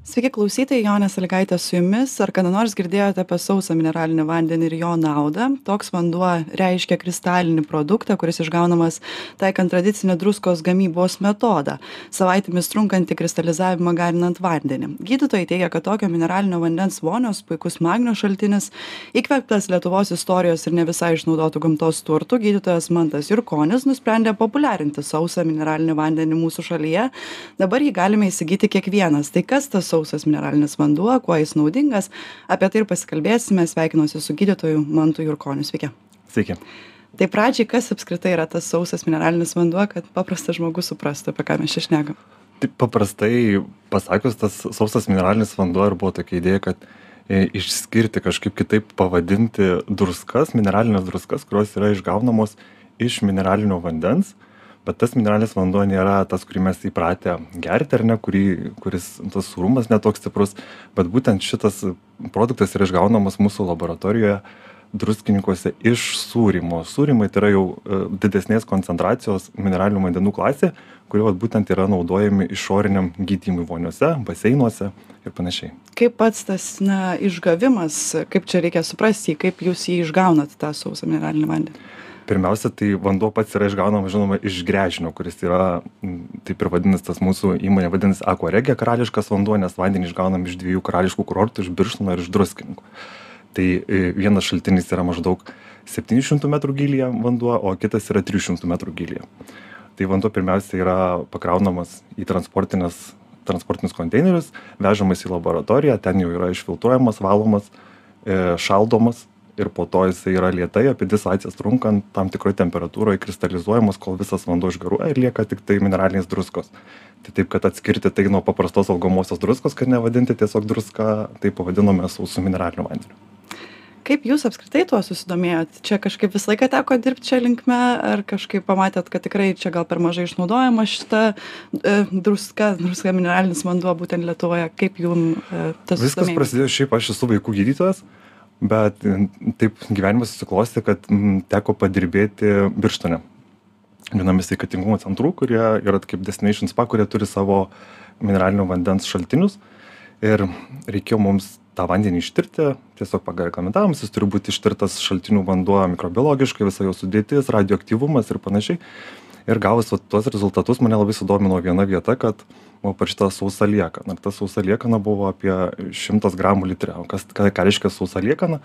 Sveiki klausytojai, Jonė Saligaitė su jumis. Ar kada nors girdėjote apie sausą mineralinį vandenį ir jo naudą? Toks vanduo reiškia kristalinį produktą, kuris išgaunamas taikant tradicinį druskos gamybos metodą - savaitėmis trunkantį kristalizavimą garinant vandenį. Gydytojai teigia, kad tokio mineralinio vandens vonios puikus magnio šaltinis, įkvėptas Lietuvos istorijos ir ne visai išnaudotų gamtos turtų, gydytojas Mantas Jurkonis nusprendė populiarinti sausą mineralinį vandenį mūsų šalyje. Dabar jį galime įsigyti kiekvienas. Tai kas tas sausas mineralinis vanduo, kuo jis naudingas. Apie tai ir pasikalbėsime. Sveikinuosi su gydytoju Mantu Jurkoniu. Sveiki. Sveiki. Tai pradžiai, kas apskritai yra tas sausas mineralinis vanduo, kad paprastas žmogus suprastų, apie ką mes čia šnekam. Taip paprastai pasakius, tas sausas mineralinis vanduo ir buvo tokia idėja, kad e, išskirti kažkaip kitaip pavadinti druskas, mineralinės druskas, kurios yra išgaunamos iš mineralinio vandens, bet tas mineralinis vanduo nėra tas kurį mes įpratę gerti ar ne kurį kuris tas sūrumas ne toks stiprus bet būtent šitas produktas yra išgaunamas mūsų laboratorijoje druskininkuose iš sūrymo sūrymai tai yra jau e, didesnės koncentracijos mineralinių vandenų klasė kurie vat būtent yra naudojami išoriniam gydymui voniose baseinuose ir panašiai Kaip pats tas na, išgavimas, kaip čia reikia suprasti, kaip jūs jį išgaunat tą sausą mineralinį vandenį? Pirmiausia tai vanduo pats yra išgaunamas žinoma iš gręžinio kuris yra taip ir vadinas tas mūsų įmonė vadinasi aquaregia karališkas vanduo nes vandenį išgaunam iš dviejų karališkų kurortų iš birštono ir iš druskininkų. Tai e, vienas šaltinis yra maždaug septynių šimtų metrų gylyje vanduo o kitas yra trijų šimtų metrų gylyje. Tai vanduo pirmiausia yra pakraunamas į transportines transportinius konteinerius vežamas į laboratoriją ten jau yra išfiltruojamas valomas e, šaldomas ir po to jisai yra lėtai apie dvi savaites trunkant tam tikroj temperatūroj kristalizuojamas kol visas vanduo išgaruoja ir lieka tiktai mineralinės druskos tai taip kad atskirti tai nuo paprastos valgomosios druskos kad nevadinti tiesiog druska tai pavadinome sausu mineraliniu vandeniu Kaip jūs apskritai tuo susidomėjot? Čia kažkaip visą laiką teko dirbti čia linkme, ar kažkaip pamatėt, kad tikrai čia gal per mažai išnaudojama šita e, druska, druska mineralinis vanduo būtent Lietuvoje? Kaip jums e, tas Viskas prasidėjo šiaip, aš esu vaikų gydytojas, bet taip gyvenimas susiklostė, kad teko padirbėti Birštone. Viename sveikatingumo centrų, kurie yra kaip Destination Spa, kurie turi savo mineralinio vandens šaltinius. Ir reikėjo mums tą vandenį ištirti, tiesiog pagal reglamentavimus, jis turi būti ištirtas šaltinių vanduo mikrobiologiškai, visa jo sudėtis, radioaktyvumas ir panašiai. Ir gavus tuos rezultatus mane labai sudomino viena vieta, kad buvo parašyta sausa liekana. Ir ta sausa liekana buvo apie 100 gramų litre. O kas, ką, ką reiškia sausa liekana?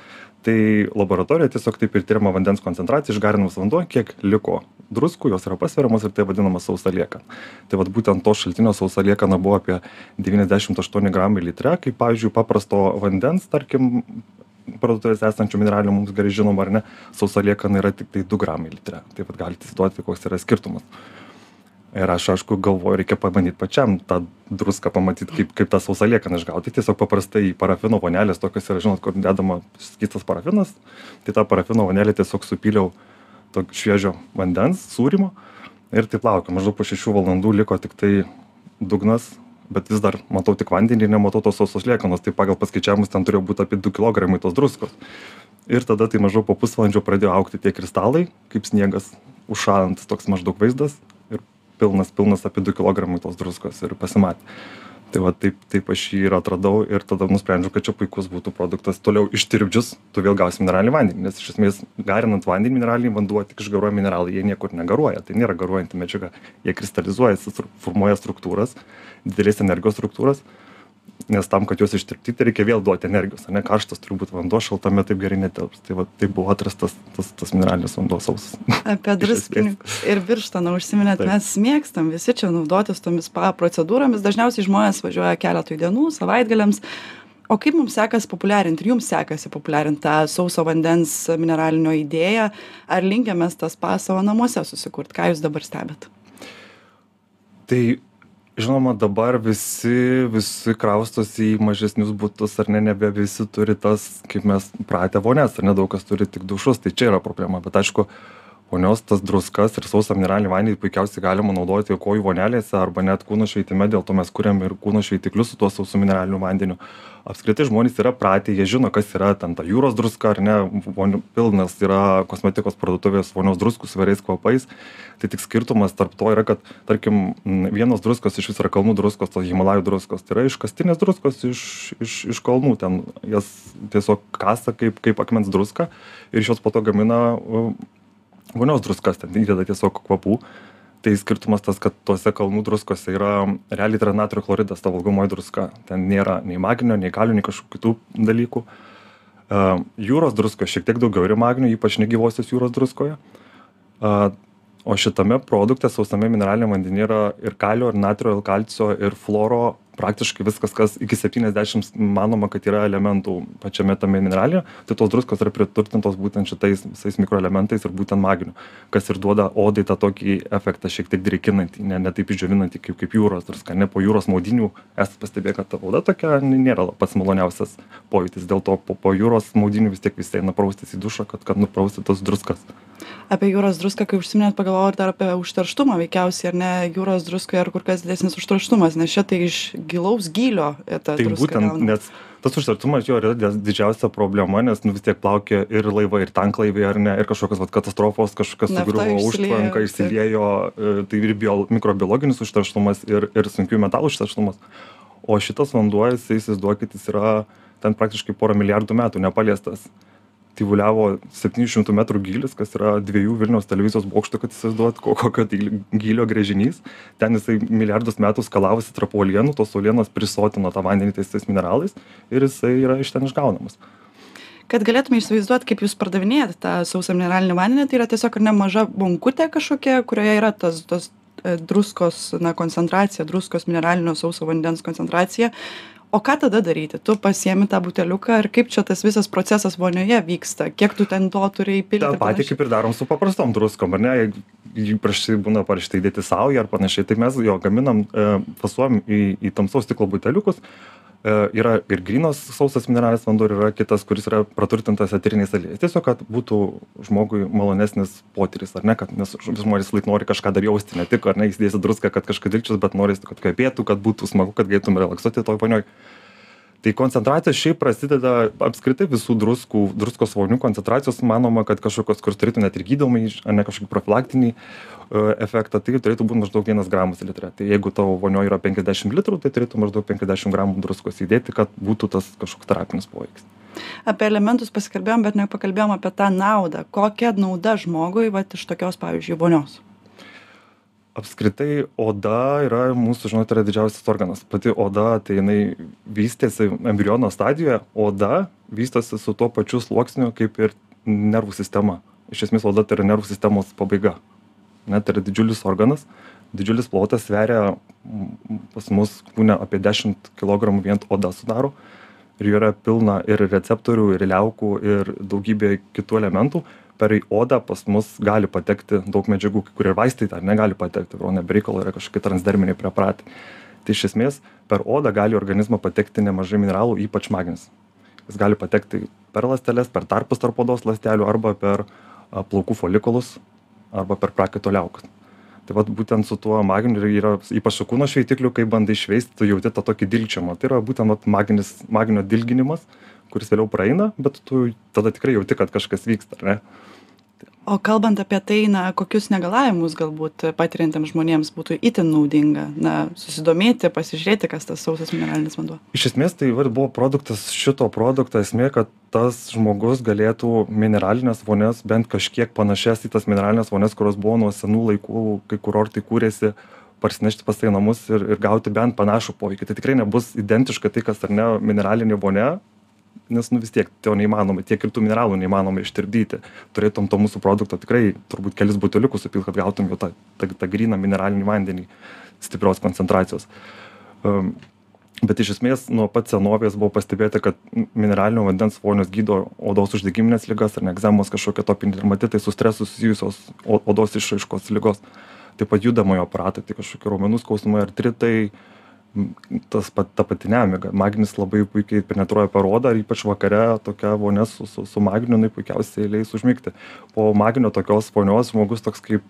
Tai laboratorija tiesiog taip ir tyriama vandens koncentracija, išgarinamas vanduo, kiek liko druskų, jos yra pasveriamos ir tai vadinama sausa liekana. Tai vad būtent to šaltinio sausa liekana buvo apie 98 gramai litre, kaip pavyzdžiui paprasto vandens, tarkim, parduotuvėse esančių mineralinių mums gerai žinoma ar ne, sausa liekana yra tik tai 2 gramai litre. Taip pat galite įsivaizduoti, koks yra skirtumas ir aš aišku galvoju reikia pabandyt pačiam tą druską pamatyt kaip kaip tą sausą liekaną išgaut tai tiesiog paprastai parafino vonelės tokios yra žinot kur dedama skystas parafinas tai tą parafino vonelę tiesiog supyliau to šviežio vandens sūrymo ir taip laukiu. Maždaug po šešių valandų liko tiktai dugnas bet vis dar matau tik vandenį ir nematau tos sausos liekanos. Tai pagal paskaičiavimus ten turėjo būt apie du kilogramai tos druskos. Ir tada tai maždaug po pusvalandžio pradėjo augti tie kristalai kaip sniegas užšąlant toks maždaug vaizdas pilnas pilnas apie du kilogramai tos druskos ir pasimatė. Tai va taip taip aš jį ir atradau ir tada nusprendžiau kad čia puikus būtų produktas. Toliau ištirpdžius tu vėl gausi mineralinį vandenį nes iš esmės garinant vandenį mineralinį vanduo tik išgaruoja mineralai jie niekur negaruoja. Tai nėra garuojanti medžiaga. Jie kristalizuojasi formuoja struktūras didelės energijos struktūras nes tam kad juos ištirpdyti reikia vėl duoti energijos ane? Karštas turi būt vanduo šaltame taip gerai netilps tai va taip buvo atrastas tas tas mineralinis vanduo sausas. Apie druskininkus ir birštoną užsiminėt mes mėgstam visi čia naudotis tomis spa procedūromis. Dažniausiai žmonės važiuoja keletui dienų savaitgaliams. O kaip mums sekas populiarint ir jums sekasi populiarint tą sauso vandens mineralinio idėją? Ar linkę mes tą spa savo namuose susikurt? Ką jūs dabar stebit? Tai žinoma dabar visi visi kraustosi į mažesnius butus ar ne nebe visi turi tas kaip mes pratę vonias ar ne daug kas turi tik dušus tai čia yra problema. Bet aišku vonios tas druskas ir sausą mineralinį vandenį puikiausiai galima naudoti kojų vonelėse arba net kūno šveitime dėl to mes kuriam ir kūno šveitiklius su tuo sausu mineraliniu vandeniu. Apskritai žmonės yra pratę jie žino kas yra ten ta jūros druska ar ne vonių pilnas yra kosmetikos parduotuvės vonios druskų su įvairiais kvapais. Tai tik skirtumas tarp to yra kad tarkim vienos druskos išvis yra kalnų druskos tos himalajų druskos tai yra iškastinės druskos iš iš iš kalnų ten jas tiesiog kasa kaip kaip akmens druską ir iš jos po to gamina vonios druskas ten įdeda tiesiog kvapų. Tai skirtumas tas kad tose kalnų druskose yra realiai tai yra natrio chloridas ta valgomoji druska. Ten nėra nei magnio nei kalio nei kažkokių kitų dalykų. A jūros druskos šiek tiek daugiau yra magnio ypač negyvosios jūros druskoje. A o šitame produkte sausame mineraliniam vandeny yra ir kalio ir natrio ir kalcio ir fluoro praktiškai viskas kas iki septyniasdešims manoma kad yra elementų pačiame tame minerale tai tos druskos yra priturtintos būtent šitais visais mikroelementais ir būtent magniu kas ir duoda odai tą tokį efektą šiek tiek drėkinantį ne ne taip išdžiovinantį kaip kaip jūros druska ane po jūros maudynių. Esat pastebėję kad ta oda tokia nėra pats maloniausias pojūtis dėl to po po jūros maudynių vis tiek visi eina praustis į dušą kad kad nuprausti tas druskas. Apie jūros druską kai užsiminėt pagalvojau ir dar apie užterštumą veikiausiai ar ne? Jūros druskoje yra kur kas didesnis užterštumas nes čia tai iš gilaus gylio ta tai būtent gaunama. nes tas užterštumas jo yra di- didžiausia problema nes nu vis tiek plaukioja ir laivai ir tanklaiviai ar ne ir kažkokios vat katastrofos kažkas sugriuvo užtvanka išsiliejo e, tai ir bio mikrobiologinis užterštumas ir ir sunkiųjų metalų užterštumas. O šitas vanduo jisai įsivaizduokit jis yra ten praktiškai porą milijardų metų nepaliestas tyvuliavo septynių šimtų metrų gylis kas yra dviejų vilniaus televizijos bokštų kad įsivaizduot ko kokio tai gylio gręžinys. Ten jisai milijardus metų skalavosi tarp uolienų tos uolienos prisotino tą vandenį tais tais mineralais ir jisai yra iš ten išgaunamas. Kad galėtume įsivaizduot kaip jūs pardavinėjat tą sausą mineralinį vandenį tai yra tiesiog ar ne maža bonkutė kažkokia kurioje yra tas tos e, druskos na koncentracija druskos mineralinio sauso vandens koncentracija o ką tada daryti? Tu pasiemi tą buteliuką ir kaip čia tas visas procesas vonioje vyksta? Kiek tu ten to turi įpilti tą patį kaip ir darom su paprastom druskom ar ne? Jeigu įprastai būna parašyta įdėti saują ar panašiai tai mes jo gaminam e, fasuojam į į tamsaus stiklo buteliukus yra ir grynas sausas mineralinis vanduo ir yra kitas kuris yra praturtintas eteriniais aliejais tiesiog kad būtų žmogui malonesnis potyris ar ne kad nes žmonės visąlaik nori kažką dar jausti ne tik ar ne įsidėsi druską kad kažką dilgčios bet norisi kad kvepėtų kad būtų smagu kad galėtum relaksuoti toj vonioj tai koncentracija šiaip prasideda apskritai visų druskų druskos vonių koncentracijos. Manoma kad kažkokios kurios turėtų net ir gydomąjį ar ne kažkokį profilaktinį e, efektą tai turėtų būt maždaug vienas gramas litre. Tai jeigu tavo vonioj yra penkiasdešim litrų tai turėtų maždaug penkiasdešim gramų druskos įdėti kad būtų tas kažkoks terapinis poveikis. Apie elementus pasikalbėjom bet nepakalbėjom apie tą naudą. Kokia nauda žmogui vat iš tokios pavyzdžiui vonios apskritai oda yra mūsų žinot yra didžiausias organas. Pati oda tai jinai vystėsi embriono stadijoje oda vystosi su tuo pačiu sluoksniu kaip ir nervų sistema. Iš esmės oda tai yra nervų sistemos pabaiga. Ne tai yra didžiulis organas didžiulis plotas sveria pas mus kūne apie dešimt kilogramų vien oda sudaro ir joje yra pilna ir receptorių ir liaukų ir daugybė kitų elementų per odą pas mus gali patekti daug medžiagų kai kurie vaistai ten negali patekti o ne be reikalo yra kažkokie transderminiai preparatai. Tai iš esmės per odą gali į organizmą patekti nemažai mineralų ypač magnis jis gali patekti per ląsteles per tarpus tarp odos ląstelių arba per plaukų folikulus arba per prakaito liaukas tai vat būtent su tuo magniu ir yra ypač su kūno šveitikliu kai bandai šveist tu jauti tą tokį dilgčiojimą. Tai yra būtent vat maginis magnio dilginimas kuris vėliau praeina bet tu tada tikrai jauti kad kažkas vyksta ar ne o kalbant apie tai na kokius negalavimus galbūt patiriantiems žmonėms būtų itin naudinga na susidomėti pasižiūrėti kas tas sausas mineralinis vanduo? Iš esmės tai vat buvo produktas šito produkto esmė kad tas žmogus galėtų mineralines vonias bent kažkiek panašias į tas mineralines vonias kurios buvo nuo senų laikų kai kurortai kūrėsi parsinešti pas save į namus ir ir gauti bent panašų poveikį. Tai tikrai nebus identiška tai kas ar ne mineralinė vonia nes nu vis tiek to neįmanoma tiek ir tų mineralų neįmanoma ištirpdyti. Turėtum to mūsų produkto tikrai turbūt kelis buteliukus supilt kad gautum jau tą tą tą gryną mineralinį vandenį stiprios koncentracijos. Um, bet iš esmės nuo pat senovės buvo pastebėta kad mineralinio vandens vonios gydo odos uždegimines ligas ar ne egzemos kažkokie atopiniai dermatitai su stresu susijusios odos išraiškos ligos. Taip pat judamojo aparato tai kažkokie raumenų skausmai artritai tas pat ta pati nemiga. Magnis labai puikiai penetruoja per odą ir ypač vakare tokia vonia su su su magniu jinai puikiausiai leis užmigti. Po magnio tokios vonios žmogus toks kaip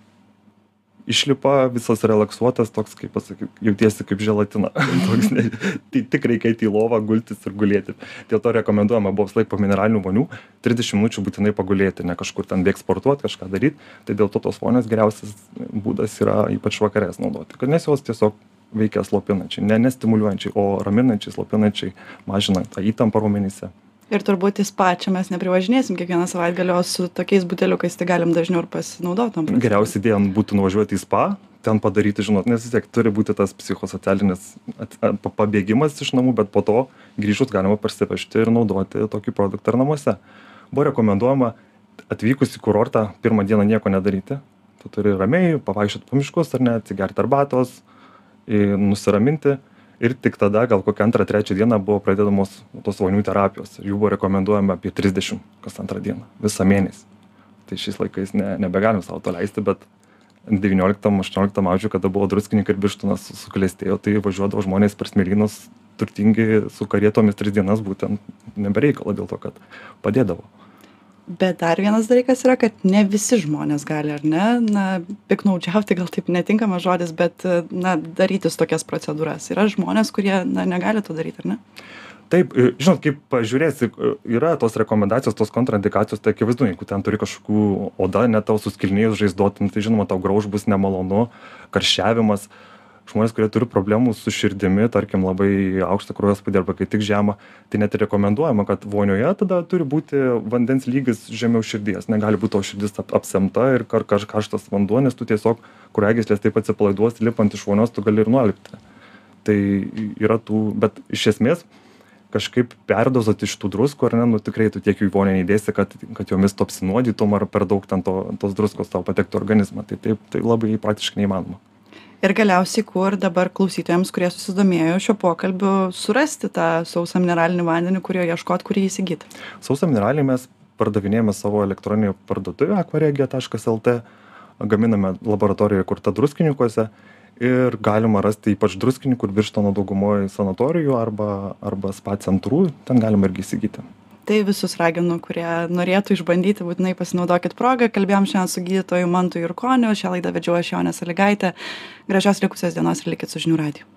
išlipa visas relaksuotas toks kaip pasakyt jautiesi kaip želatina. Toks ne tai tik reikia eit į lovą gultis ir gulėti. Dėl to rekomenduojama buvo visąlaik po mineralinių vonių trisdešim minučių būtinai pagulėti ne kažkur ten bėgt sportuot kažką daryt. Tai dėl to tos vonios geriausias būdas yra ypač vakare jas naudoti. Nes jos tiesiog veikia slopinančiai ne nestimuliuojančiai o raminančiai slopinančiai mažina tą įtampą raumenyse. Ir turbūt į spa čia mes neprivažinėsim kiekvieną savaitgalį o su tokiais buteliukais tai galim dažniau ir pasinaudot procedūrom geriausia idėja būtų nuvažiuoti į spa ten padaryti žinot nes vis tiek turi būti tas psichosocialinis at pa pabėgimas iš namų bet po to grįžus galima parsivežti ir naudoti tokį produktą ir namuose. Buvo rekomenduojama atvykus į kurortą pirmą dieną nieko nedaryti. Tu turi ramiai pavaikščiot po miškus ar ne atsigert arbatos i nusiraminti. Ir tik tada gal kokią antrą trečią dieną buvo pradedamos tos vonių terapijos. Ir jų buvo rekomenduojama apie trisdešim kas antrą dieną visą mėnesį. Tai šiais laikais ne nebegalim sau to leisti bet devynioliktam aštuonioliktam amžiuj kada buvo druskininkai ir birštonas suklestėjo tai važiuodavo žmonės per smėlynus turtingi su karietomis tris dienas būtent ne be reikalo dėl to kad padėdavo bet dar vienas dalykas yra kad ne visi žmonės gali ar ne? Na piktnaudžiauti gal taip netinkamas žodis bet na darytis tokias procedūras. Yra žmonės kurie na negali to daryt ar ne? Taip žinot kaip pažiūrėsi yra tos rekomendacijos tos kontraindikacijos tai akivaizdu jeigu ten turi kažkokių oda ne tau suskilinėjus žaizdom tai žinoma tau graužt bus nemalonu karščiavimas žmonės kurie turi problemų su širdimi tarkim labai aukštą kraujospūdį arba kai tik žemą tai net ir rekomenduojama kad vonioje tada turi būti vandens lygis žemiau širdies. Negali būt tavo širdis ap apsemta ir kar kaž karštas vanduo nes tu tiesiog kraujagyslės taip atsipalaiduos lipant iš vonios tu gali ir nualpti. Tai yra tų bet iš esmės kažkaip perdozuoti šitų druskų ar ne nu tikrai tu tiek jų į vonią neįdėsi kad kad jomis tu apsinuodytum ar per daug ten to tos druskos tau patektų į organizmą. Tai taip tai labai praktiškai neįmanoma ir galiausiai kur dabar klausytojams kurie susidomėjo šiuo pokalbiu surasti tą sausą mineralinį vandenį kur jo ieškot kur jį įsigyt sausą mineralinį mes pardavinėjame savo elektroninėje parduotuvėje akvaregija taškas lt gaminame laboratorija įkurta druskininkuose ir galima rasti ypač druskininkų ir birštono daugumoj sanatorijų arba arba spa centrų ten galima irgi įsigyti tai visus raginu kurie norėtų išbandyti būtinai pasinaudokit proga kalbėjom šiandien su gydytoju mantu jurkoniu šią laidą vedžiau aš jonė salygaitė gražios likusios dienos ir likit su žinių radiju